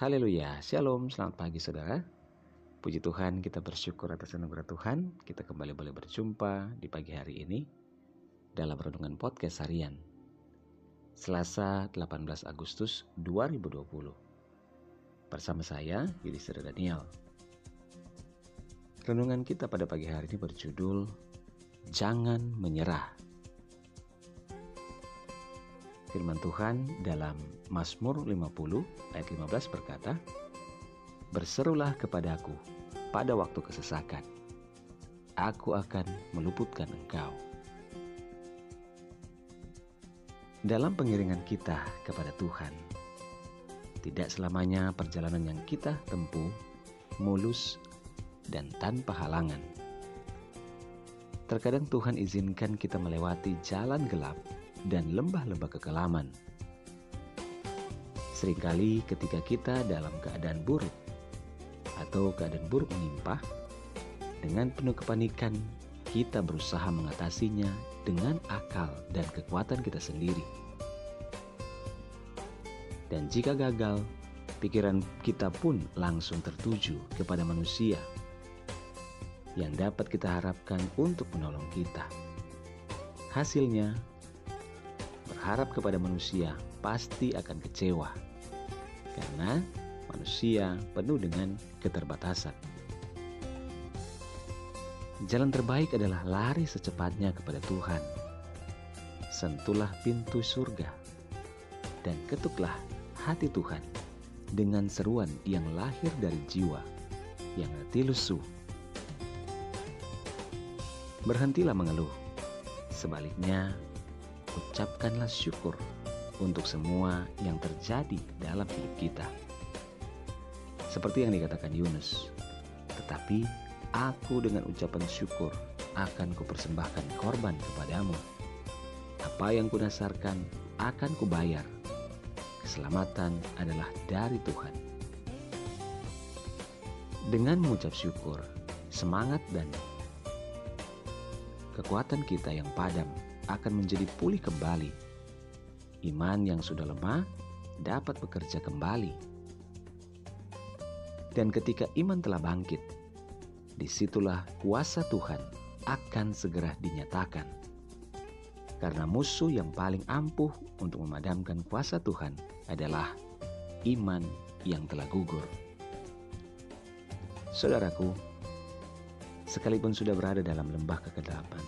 Haleluya, Shalom, selamat pagi saudara. Puji Tuhan, kita bersyukur atas anugerah Tuhan. Kita kembali boleh berjumpa di pagi hari ini dalam renungan podcast harian. Selasa 18 Agustus 2020. Bersama saya, Yudhistira Daniel. Renungan kita pada pagi hari ini berjudul Jangan Menyerah. Firman Tuhan dalam Mazmur 50 ayat 15 berkata, Berserulah kepadaku pada waktu kesesakan. Aku akan meluputkan engkau. Dalam pengiringan kita kepada Tuhan, tidak selamanya perjalanan yang kita tempuh mulus dan tanpa halangan. Terkadang Tuhan izinkan kita melewati jalan gelap dan lembah-lembah kekelaman. Seringkali ketika kita dalam keadaan buruk atau keadaan buruk menimpa, dengan penuh kepanikan kita berusaha mengatasinya dengan akal dan kekuatan kita sendiri. Dan jika gagal, pikiran kita pun langsung tertuju kepada manusia yang dapat kita harapkan untuk menolong kita. Hasilnya, berharap kepada manusia pasti akan kecewa karena manusia penuh dengan keterbatasan. Jalan terbaik adalah lari secepatnya kepada Tuhan. Sentuhlah pintu surga dan ketuklah hati Tuhan dengan seruan yang lahir dari jiwa yang hati lusuh. Berhentilah mengeluh. Sebaliknya, ucapkanlah syukur untuk semua yang terjadi dalam hidup kita. Seperti yang dikatakan Yunus, tetapi aku dengan ucapan syukur akan kupersembahkan korban kepadamu. Apa yang kunasarkan akan kubayar. Keselamatan adalah dari Tuhan. Dengan mengucap syukur, semangat dan kekuatan kita yang padam akan menjadi pulih kembali. Iman yang sudah lemah dapat bekerja kembali. Dan ketika iman telah bangkit, di situlah kuasa Tuhan akan segera dinyatakan. Karena musuh yang paling ampuh untuk memadamkan kuasa Tuhan adalah iman yang telah gugur. Saudaraku, sekalipun sudah berada dalam lembah kegelapan,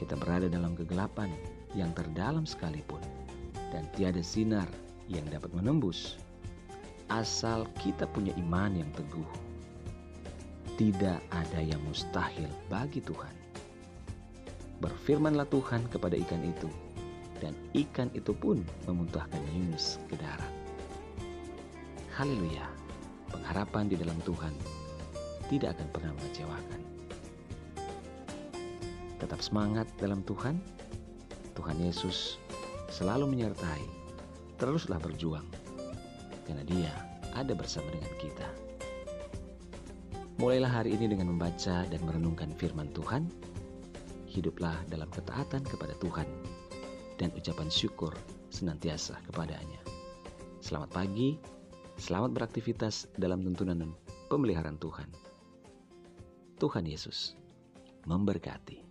kita berada dalam kegelapan yang terdalam sekalipun, dan tiada sinar yang dapat menembus, asal kita punya iman yang teguh. Tidak ada yang mustahil bagi Tuhan. Berfirmanlah Tuhan kepada ikan itu, dan ikan itu pun memuntahkan Yunus ke darat. Haleluya, pengharapan di dalam Tuhan tidak akan pernah mengecewakan. Tetap semangat dalam Tuhan. Tuhan Yesus selalu menyertai. Teruslah berjuang, karena Dia ada bersama dengan kita. Mulailah hari ini dengan membaca dan merenungkan firman Tuhan. Hiduplah dalam ketaatan kepada Tuhan dan ucapan syukur senantiasa kepadanya. Selamat pagi, selamat beraktivitas dalam tuntunan pemeliharaan Tuhan. Tuhan Yesus memberkati.